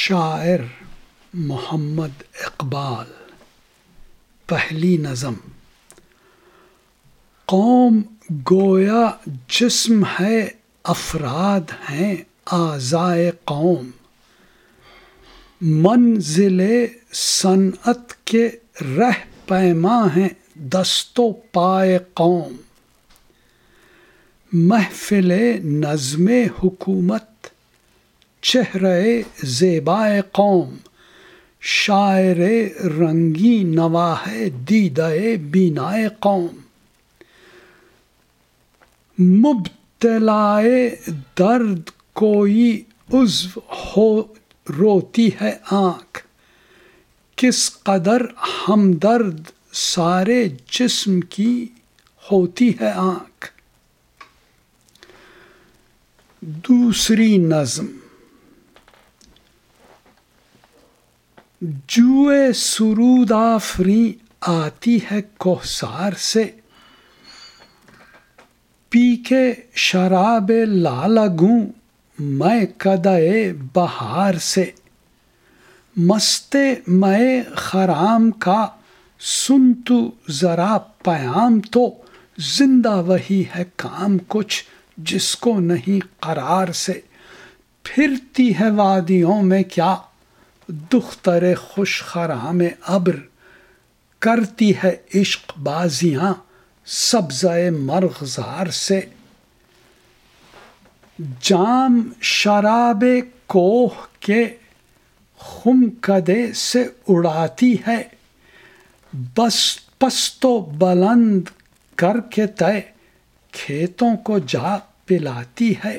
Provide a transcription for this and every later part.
شاعر محمد اقبال، پہلی نظم۔ قوم گویا جسم ہے، افراد ہیں آزائے قوم۔ منزل صنعت کے رہ پیما ہیں دست و پائے قوم۔ محفل نظم حکومت چہرے زیبائے قوم، شاعر رنگی نواح دیدہ بینائے قوم۔ مبتلائے درد کوئی عزو ہو روتی ہے آنکھ۔ کس قدر ہمدرد سارے جسم کی ہوتی ہے آنکھ۔ دوسری نظم۔ جوئے سرود آفری آتی ہے کوسار سے۔ پی کے شراب لالگوں میں کدے بہار سے۔ مست میں خرام کا سن تو ذرا پیام تو۔ زندہ وہی ہے کام کچھ جس کو نہیں قرار سے۔ پھرتی ہے وادیوں میں کیا دختر خوش خرام ابر کرتی ہے عشق بازیاں سبز مرغزار سے۔ جام شراب کوہ کے خم کدے سے اڑاتی ہے۔ بس پست و بلند کر کے طے کھیتوں کو جا پلاتی ہے۔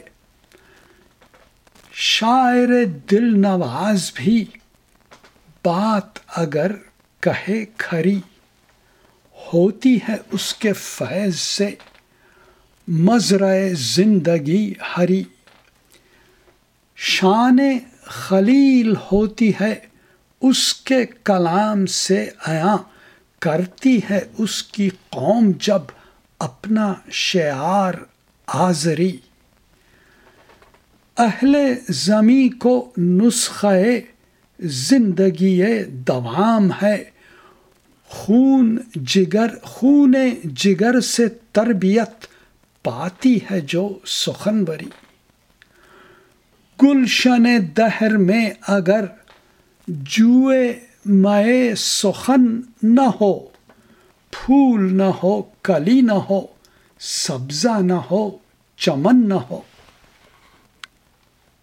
شاعر دل نواز بھی بات اگر کہے کھری، ہوتی ہے اس کے فیض سے مزرع زندگی ہری۔ شان خلیل ہوتی ہے اس کے کلام سے آیا کرتی ہے اس کی قوم جب اپنا شعار آزری اہل زمیں کو نسخے زندگی دوام ہے۔ خون جگر خون جگر سے تربیت پاتی ہے جو سخنوری۔ گلشن دہر میں اگر جوئے مئے سخن نہ ہو، پھول نہ ہو، کلی نہ ہو، سبزہ نہ ہو، چمن نہ ہو۔